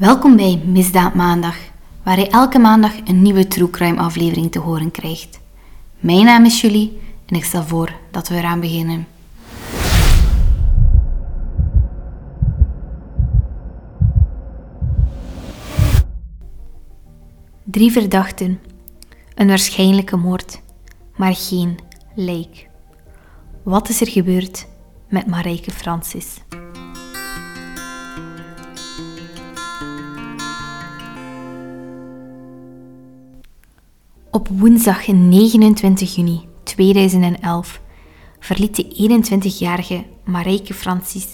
Welkom bij Misdaad Maandag, waar je elke maandag een nieuwe True Crime aflevering te horen krijgt. Mijn naam is Julie en ik stel voor dat we eraan beginnen. Drie verdachten. Een waarschijnlijke moord, maar geen lijk. Wat is er gebeurd met Marijke Francis? Op woensdag 29 juni 2011 verliet de 21-jarige Marijke Francis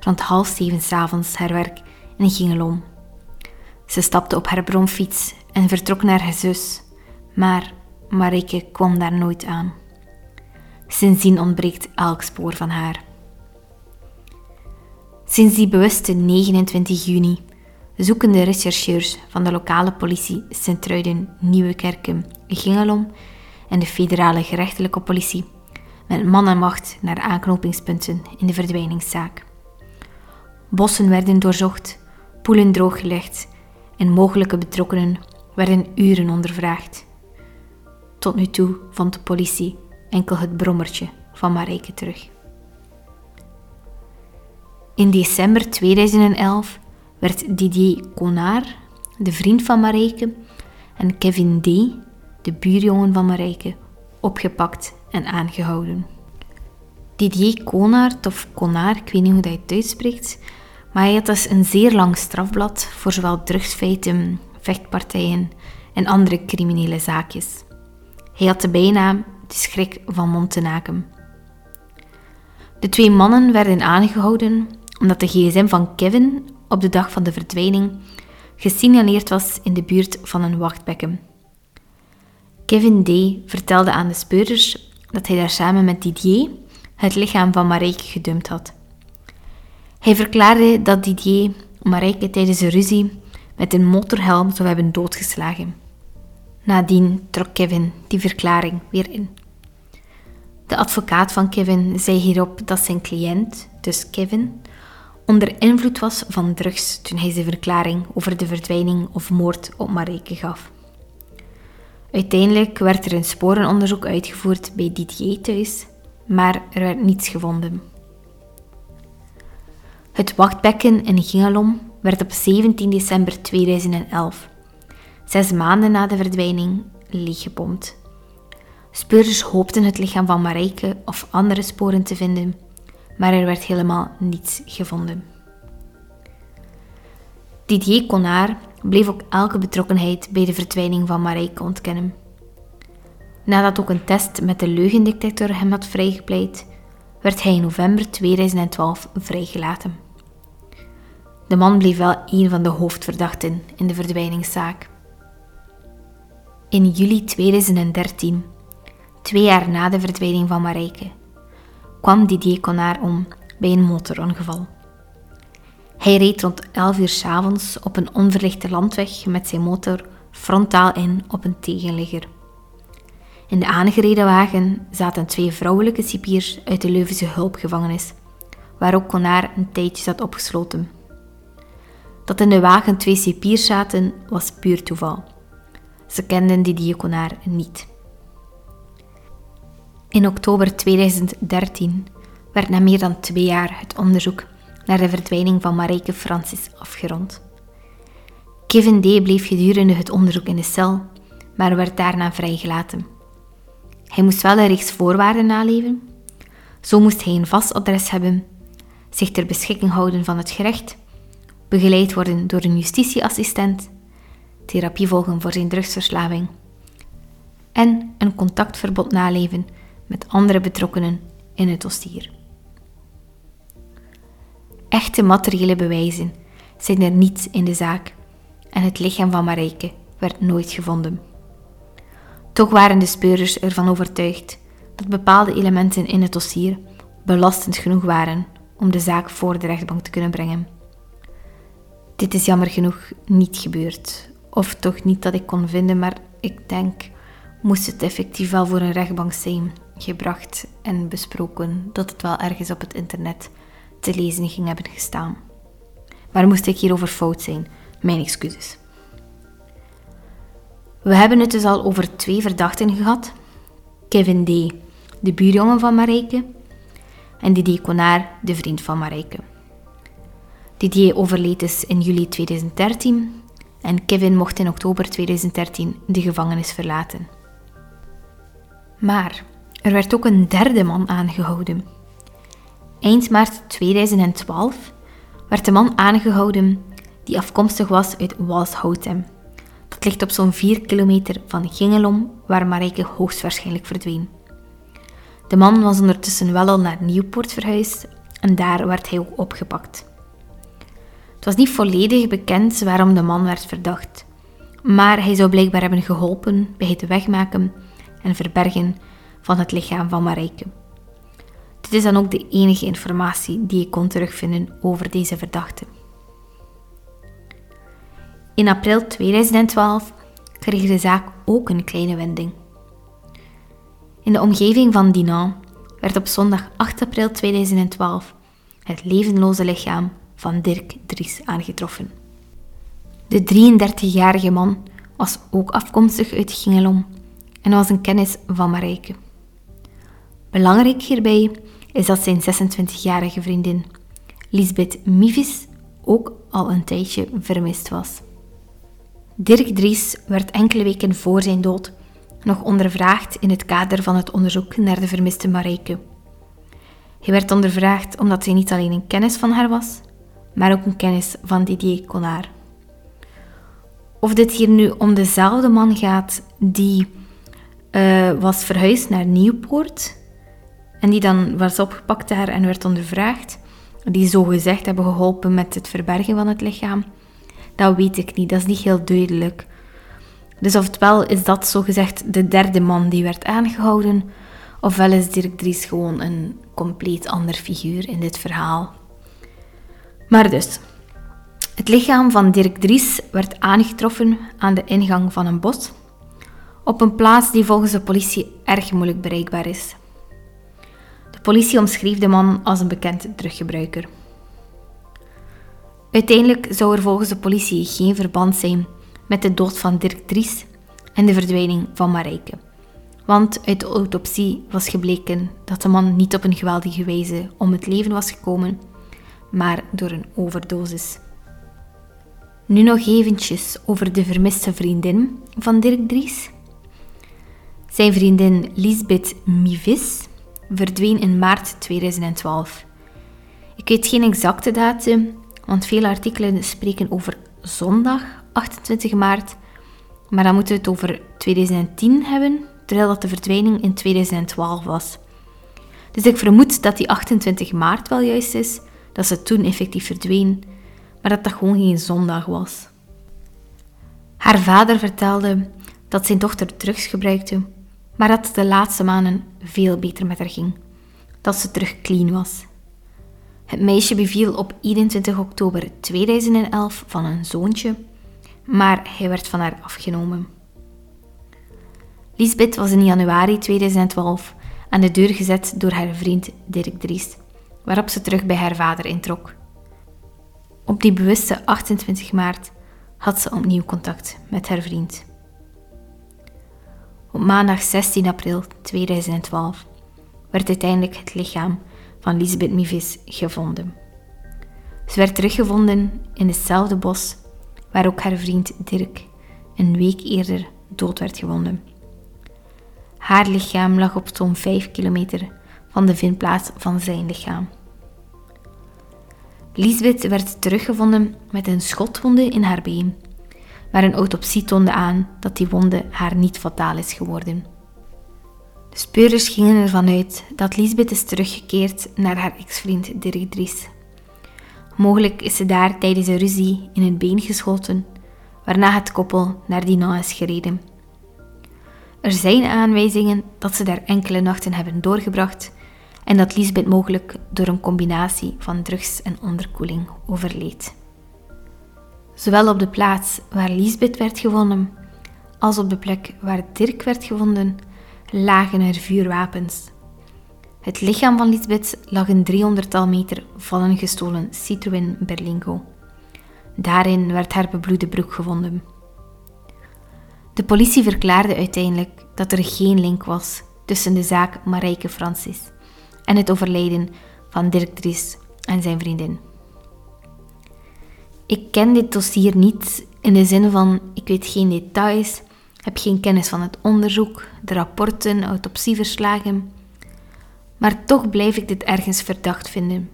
rond half zeven s'avonds haar werk en ging om. Ze stapte op haar bromfiets en vertrok naar haar zus, maar Marijke kwam daar nooit aan. Sindsdien ontbreekt elk spoor van haar. Sinds die bewuste 29 juni zoeken de rechercheurs van de lokale politie Sint-Truiden, Nieuwekerken, Gingelom en de federale gerechtelijke politie met man en macht naar aanknopingspunten in de verdwijningszaak. Bossen werden doorzocht, poelen drooggelegd en mogelijke betrokkenen werden uren ondervraagd. Tot nu toe vond de politie enkel het brommertje van Marijke terug. In december 2011 werd Didier Conard, de vriend van Marijke, en Kevin D., de buurjongen van Marijke, opgepakt en aangehouden. Didier Conard, of Conard, ik weet niet hoe hij het uitspreekt, maar hij had dus een zeer lang strafblad voor zowel drugsfeiten, vechtpartijen en andere criminele zaakjes. Hij had de bijnaam de schrik van Montenaken. De twee mannen werden aangehouden omdat de gsm van Kevin op de dag van de verdwijning gesignaleerd was in de buurt van een wachtbekken. Kevin D. vertelde aan de speurders dat hij daar samen met Didier het lichaam van Marijke gedumpt had. Hij verklaarde dat Didier Marijke tijdens een ruzie met een motorhelm zou hebben doodgeslagen. Nadien trok Kevin die verklaring weer in. De advocaat van Kevin zei hierop dat zijn cliënt, dus Kevin, onder invloed was van drugs toen hij zijn verklaring over de verdwijning of moord op Marijke gaf. Uiteindelijk werd er een sporenonderzoek uitgevoerd bij Didier thuis, maar er werd niets gevonden. Het wachtbekken in Gingalom werd op 17 december 2011, zes maanden na de verdwijning, leeggepompt. Speurders hoopten het lichaam van Marijke of andere sporen te vinden, maar er werd helemaal niets gevonden. Didier Conard bleef ook elke betrokkenheid bij de verdwijning van Marijke ontkennen. Nadat ook een test met de leugendetector hem had vrijgepleit, werd hij in november 2012 vrijgelaten. De man bleef wel een van de hoofdverdachten in de verdwijningszaak. In juli 2013, twee jaar na de verdwijning van Marijke, kwam Didier Conard om bij een motorongeval. Hij reed rond 11 uur s avonds op een onverlichte landweg met zijn motor frontaal in op een tegenligger. In de aangereden wagen zaten twee vrouwelijke cipiers uit de Leuvense hulpgevangenis, waar ook Conard een tijdje zat opgesloten. Dat in de wagen twee cipiers zaten was puur toeval. Ze kenden Didier Conard niet. In oktober 2013 werd na meer dan twee jaar het onderzoek naar de verdwijning van Marijke Francis afgerond. Kevin D. bleef gedurende het onderzoek in de cel, maar werd daarna vrijgelaten. Hij moest wel de rechtsvoorwaarden naleven. Zo moest hij een vast adres hebben, zich ter beschikking houden van het gerecht, begeleid worden door een justitieassistent, therapie volgen voor zijn drugsverslaving en een contactverbod naleven met andere betrokkenen in het dossier. Echte materiële bewijzen zijn er niet in de zaak en het lichaam van Marijke werd nooit gevonden. Toch waren de speurders ervan overtuigd dat bepaalde elementen in het dossier belastend genoeg waren om de zaak voor de rechtbank te kunnen brengen. Dit is jammer genoeg niet gebeurd, of toch niet dat ik kon vinden, maar ik denk, moest het effectief wel voor een rechtbank zijn gebracht en besproken, dat het wel ergens op het internet te lezen ging hebben gestaan. Maar moest ik hierover fout zijn, Mijn excuses. We hebben het dus al over twee verdachten gehad. Kevin D., de buurjongen van Marijke, en Didier Conaar, de vriend van Marijke. Didier overleed dus in juli 2013 en Kevin mocht in oktober 2013 de gevangenis verlaten. Maar er werd ook een derde man aangehouden. Eind maart 2012 werd de man aangehouden die afkomstig was uit Walshoutem. Dat ligt op zo'n 4 kilometer van Gingelom, waar Marijke hoogstwaarschijnlijk verdween. De man was ondertussen wel al naar Nieuwpoort verhuisd en daar werd hij ook opgepakt. Het was niet volledig bekend waarom de man werd verdacht, maar hij zou blijkbaar hebben geholpen bij het wegmaken en verbergen van het lichaam van Marijke. Dit is dan ook de enige informatie die ik kon terugvinden over deze verdachte. In april 2012 kreeg de zaak ook een kleine wending. In de omgeving van Dinan werd op zondag 8 april 2012 het levenloze lichaam van Dirk Dries aangetroffen. De 33-jarige man was ook afkomstig uit Gingelom en was een kennis van Marijke. Belangrijk hierbij is dat zijn 26-jarige vriendin, Lisbeth Mivis, ook al een tijdje vermist was. Dirk Dries werd enkele weken voor zijn dood nog ondervraagd in het kader van het onderzoek naar de vermiste Marijke. Hij werd ondervraagd omdat hij niet alleen een kennis van haar was, maar ook een kennis van Didier Collard. Of dit hier nu om dezelfde man gaat die uh, was verhuisd naar Nieuwpoort en die dan was opgepakt daar en werd ondervraagd, die zo gezegd hebben geholpen met het verbergen van het lichaam, dat weet ik niet, dat is niet heel duidelijk. Dus oftewel is dat zogezegd de derde man die werd aangehouden, ofwel is Dirk Dries gewoon een compleet ander figuur in dit verhaal. Maar dus, het lichaam van Dirk Dries werd aangetroffen aan de ingang van een bos, op een plaats die volgens de politie erg moeilijk bereikbaar is. Politie omschreef de man als een bekend druggebruiker. Uiteindelijk zou er volgens de politie geen verband zijn met de dood van Dirk Dries en de verdwijning van Marijke. Want uit de autopsie was gebleken dat de man niet op een geweldige wijze om het leven was gekomen, maar door een overdosis. Nu nog eventjes over de vermiste vriendin van Dirk Dries. Zijn vriendin Lisbeth Mivis verdween in maart 2012. Ik weet geen exacte datum, want veel artikelen spreken over zondag 28 maart, maar dan moeten we het over 2010 hebben, terwijl dat de verdwijning in 2012 was. Dus ik vermoed dat die 28 maart wel juist is, dat ze toen effectief verdween, maar dat dat gewoon geen zondag was. Haar vader vertelde dat zijn dochter drugs gebruikte, maar dat het de laatste maanden veel beter met haar ging. Dat ze terug clean was. Het meisje beviel op 21 oktober 2011 van een zoontje, maar hij werd van haar afgenomen. Lisbeth was in januari 2012 aan de deur gezet door haar vriend Dirk Dries, waarop ze terug bij haar vader introk. Op die bewuste 28 maart had ze opnieuw contact met haar vriend. Op maandag 16 april 2012 werd uiteindelijk het lichaam van Lisbeth Mivis gevonden. Ze werd teruggevonden in hetzelfde bos waar ook haar vriend Dirk een week eerder dood werd gevonden. Haar lichaam lag op zo'n 5 kilometer van de vindplaats van zijn lichaam. Lisbeth werd teruggevonden met een schotwonde in haar been, maar een autopsie toonde aan dat die wonde haar niet fataal is geworden. De speurders gingen ervan uit dat Lisbeth is teruggekeerd naar haar ex-vriend Dirk Dries. Mogelijk is ze daar tijdens een ruzie in het been geschoten, waarna het koppel naar Dinant is gereden. Er zijn aanwijzingen dat ze daar enkele nachten hebben doorgebracht en dat Lisbeth mogelijk door een combinatie van drugs en onderkoeling overleed. Zowel op de plaats waar Lisbeth werd gevonden, als op de plek waar Dirk werd gevonden, lagen er vuurwapens. Het lichaam van Lisbeth lag een driehonderdtal meter van een gestolen Citroën Berlingo. Daarin werd haar bebloede broek gevonden. De politie verklaarde uiteindelijk dat er geen link was tussen de zaak Marijke Francis en het overlijden van Dirk Dries en zijn vriendin. Ik ken dit dossier niet in de zin van ik weet geen details, heb geen kennis van het onderzoek, de rapporten, autopsieverslagen, maar toch blijf ik dit ergens verdacht vinden.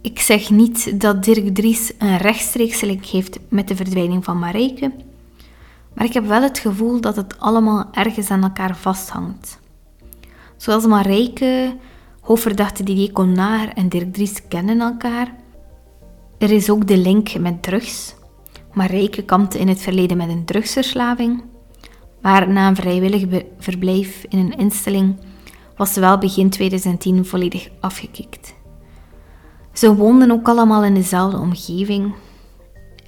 Ik zeg niet dat Dirk Dries een rechtstreekse link heeft met de verdwijning van Marijke, maar ik heb wel het gevoel dat het allemaal ergens aan elkaar vasthangt. Zoals Marijke, hoofdverdachte Didier Connard en Dirk Dries kennen elkaar. Er is ook de link met drugs. Marijke kampte in het verleden met een drugsverslaving, maar na een vrijwillig verblijf in een instelling was ze wel begin 2010 volledig afgekikt. Ze woonden ook allemaal in dezelfde omgeving.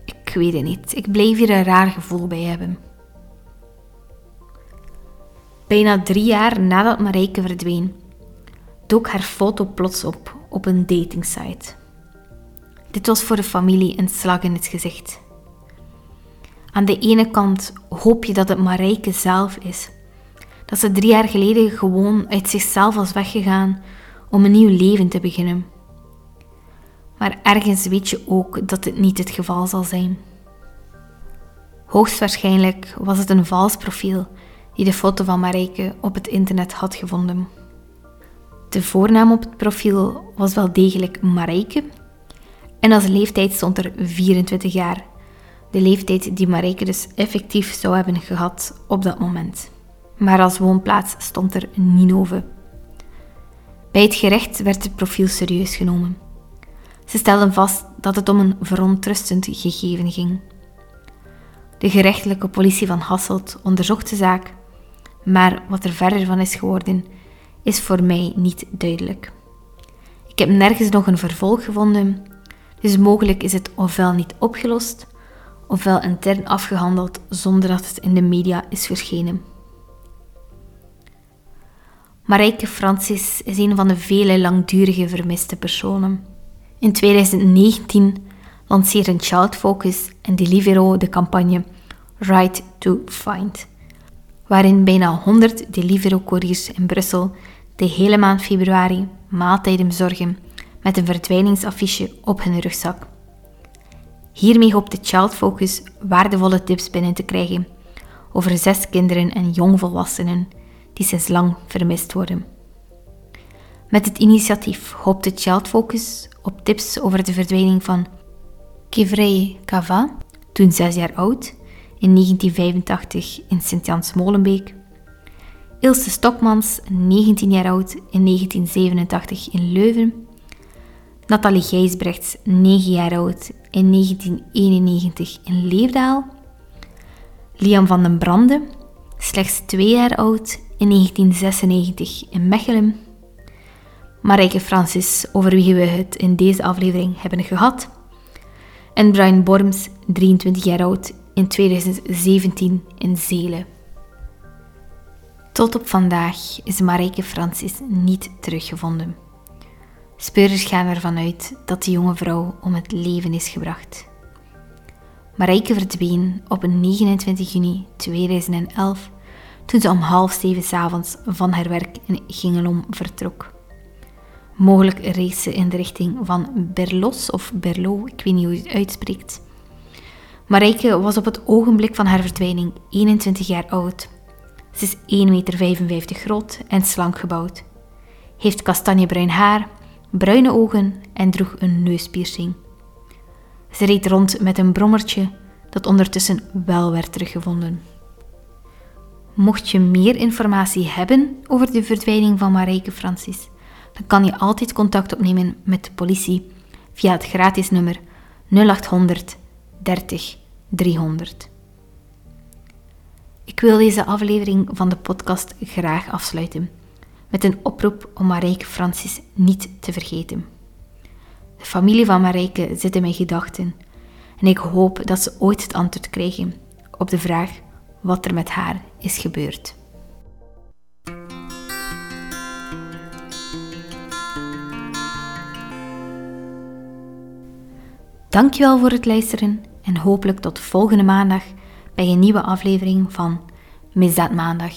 Ik weet het niet, ik bleef hier een raar gevoel bij hebben. Bijna drie jaar nadat Marijke verdween, dook haar foto plots op op een datingsite. Dit was voor de familie een slag in het gezicht. Aan de ene kant hoop je dat het Marijke zelf is. Dat ze drie jaar geleden gewoon uit zichzelf was weggegaan om een nieuw leven te beginnen. Maar ergens weet je ook dat dit niet het geval zal zijn. Hoogstwaarschijnlijk was het een vals profiel die de foto van Marijke op het internet had gevonden. De voornaam op het profiel was wel degelijk Marijke en als leeftijd stond er 24 jaar. De leeftijd die Marijke dus effectief zou hebben gehad op dat moment. Maar als woonplaats stond er Ninove. Bij het gerecht werd het profiel serieus genomen. Ze stelden vast dat het om een verontrustend gegeven ging. De gerechtelijke politie van Hasselt onderzocht de zaak, maar wat er verder van is geworden, is voor mij niet duidelijk. Ik heb nergens nog een vervolg gevonden, dus mogelijk is het ofwel niet opgelost, ofwel intern afgehandeld zonder dat het in de media is verschenen. Marijke Francis is een van de vele langdurige vermiste personen. In 2019 lanceerden Child Focus en Deliveroo de campagne Right to Find, waarin bijna 100 Deliveroo-couriers in Brussel de hele maand februari maaltijden bezorgen met een verdwijningsaffiche op hun rugzak. Hiermee hoopt de Child Focus waardevolle tips binnen te krijgen over zes kinderen en jongvolwassenen die sinds lang vermist worden. Met het initiatief hoopt de Child Focus op tips over de verdwijning van Kivrey Kava, toen zes jaar oud, in 1985 in Sint-Jans-Molenbeek. Ilse Stokmans, 19 jaar oud, in 1987 in Leuven. Nathalie Gijsbrechts, 9 jaar oud, in 1991 in Leefdaal. Liam van den Brande, slechts 2 jaar oud, in 1996 in Mechelen. Marijke Francis, over wie we het in deze aflevering hebben gehad. En Brian Borms, 23 jaar oud, in 2017 in Zelen. Tot op vandaag is Marijke Francis niet teruggevonden. Speurders gaan ervan uit dat de jonge vrouw om het leven is gebracht. Marijke verdween op 29 juni 2011 toen ze om half zeven s'avonds van haar werk in Gingelom vertrok. Mogelijk reed ze in de richting van Berlos of Berlo, ik weet niet hoe je het uitspreekt. Marijke was op het ogenblik van haar verdwijning 21 jaar oud. Ze is 1,55 meter groot en slank gebouwd. Heeft kastanjebruin haar, bruine ogen en droeg een neuspiercing. Ze reed rond met een brommertje dat ondertussen wel werd teruggevonden. Mocht je meer informatie hebben over de verdwijning van Marijke Francis, dan kan je altijd contact opnemen met de politie via het gratis nummer 0800 30 300. Ik wil deze aflevering van de podcast graag afsluiten met een oproep om Marijke Francis niet te vergeten. De familie van Marijke zit in mijn gedachten en ik hoop dat ze ooit het antwoord krijgen op de vraag wat er met haar is gebeurd. Dankjewel voor het luisteren en hopelijk tot volgende maandag bij een nieuwe aflevering van Misdaad Maandag.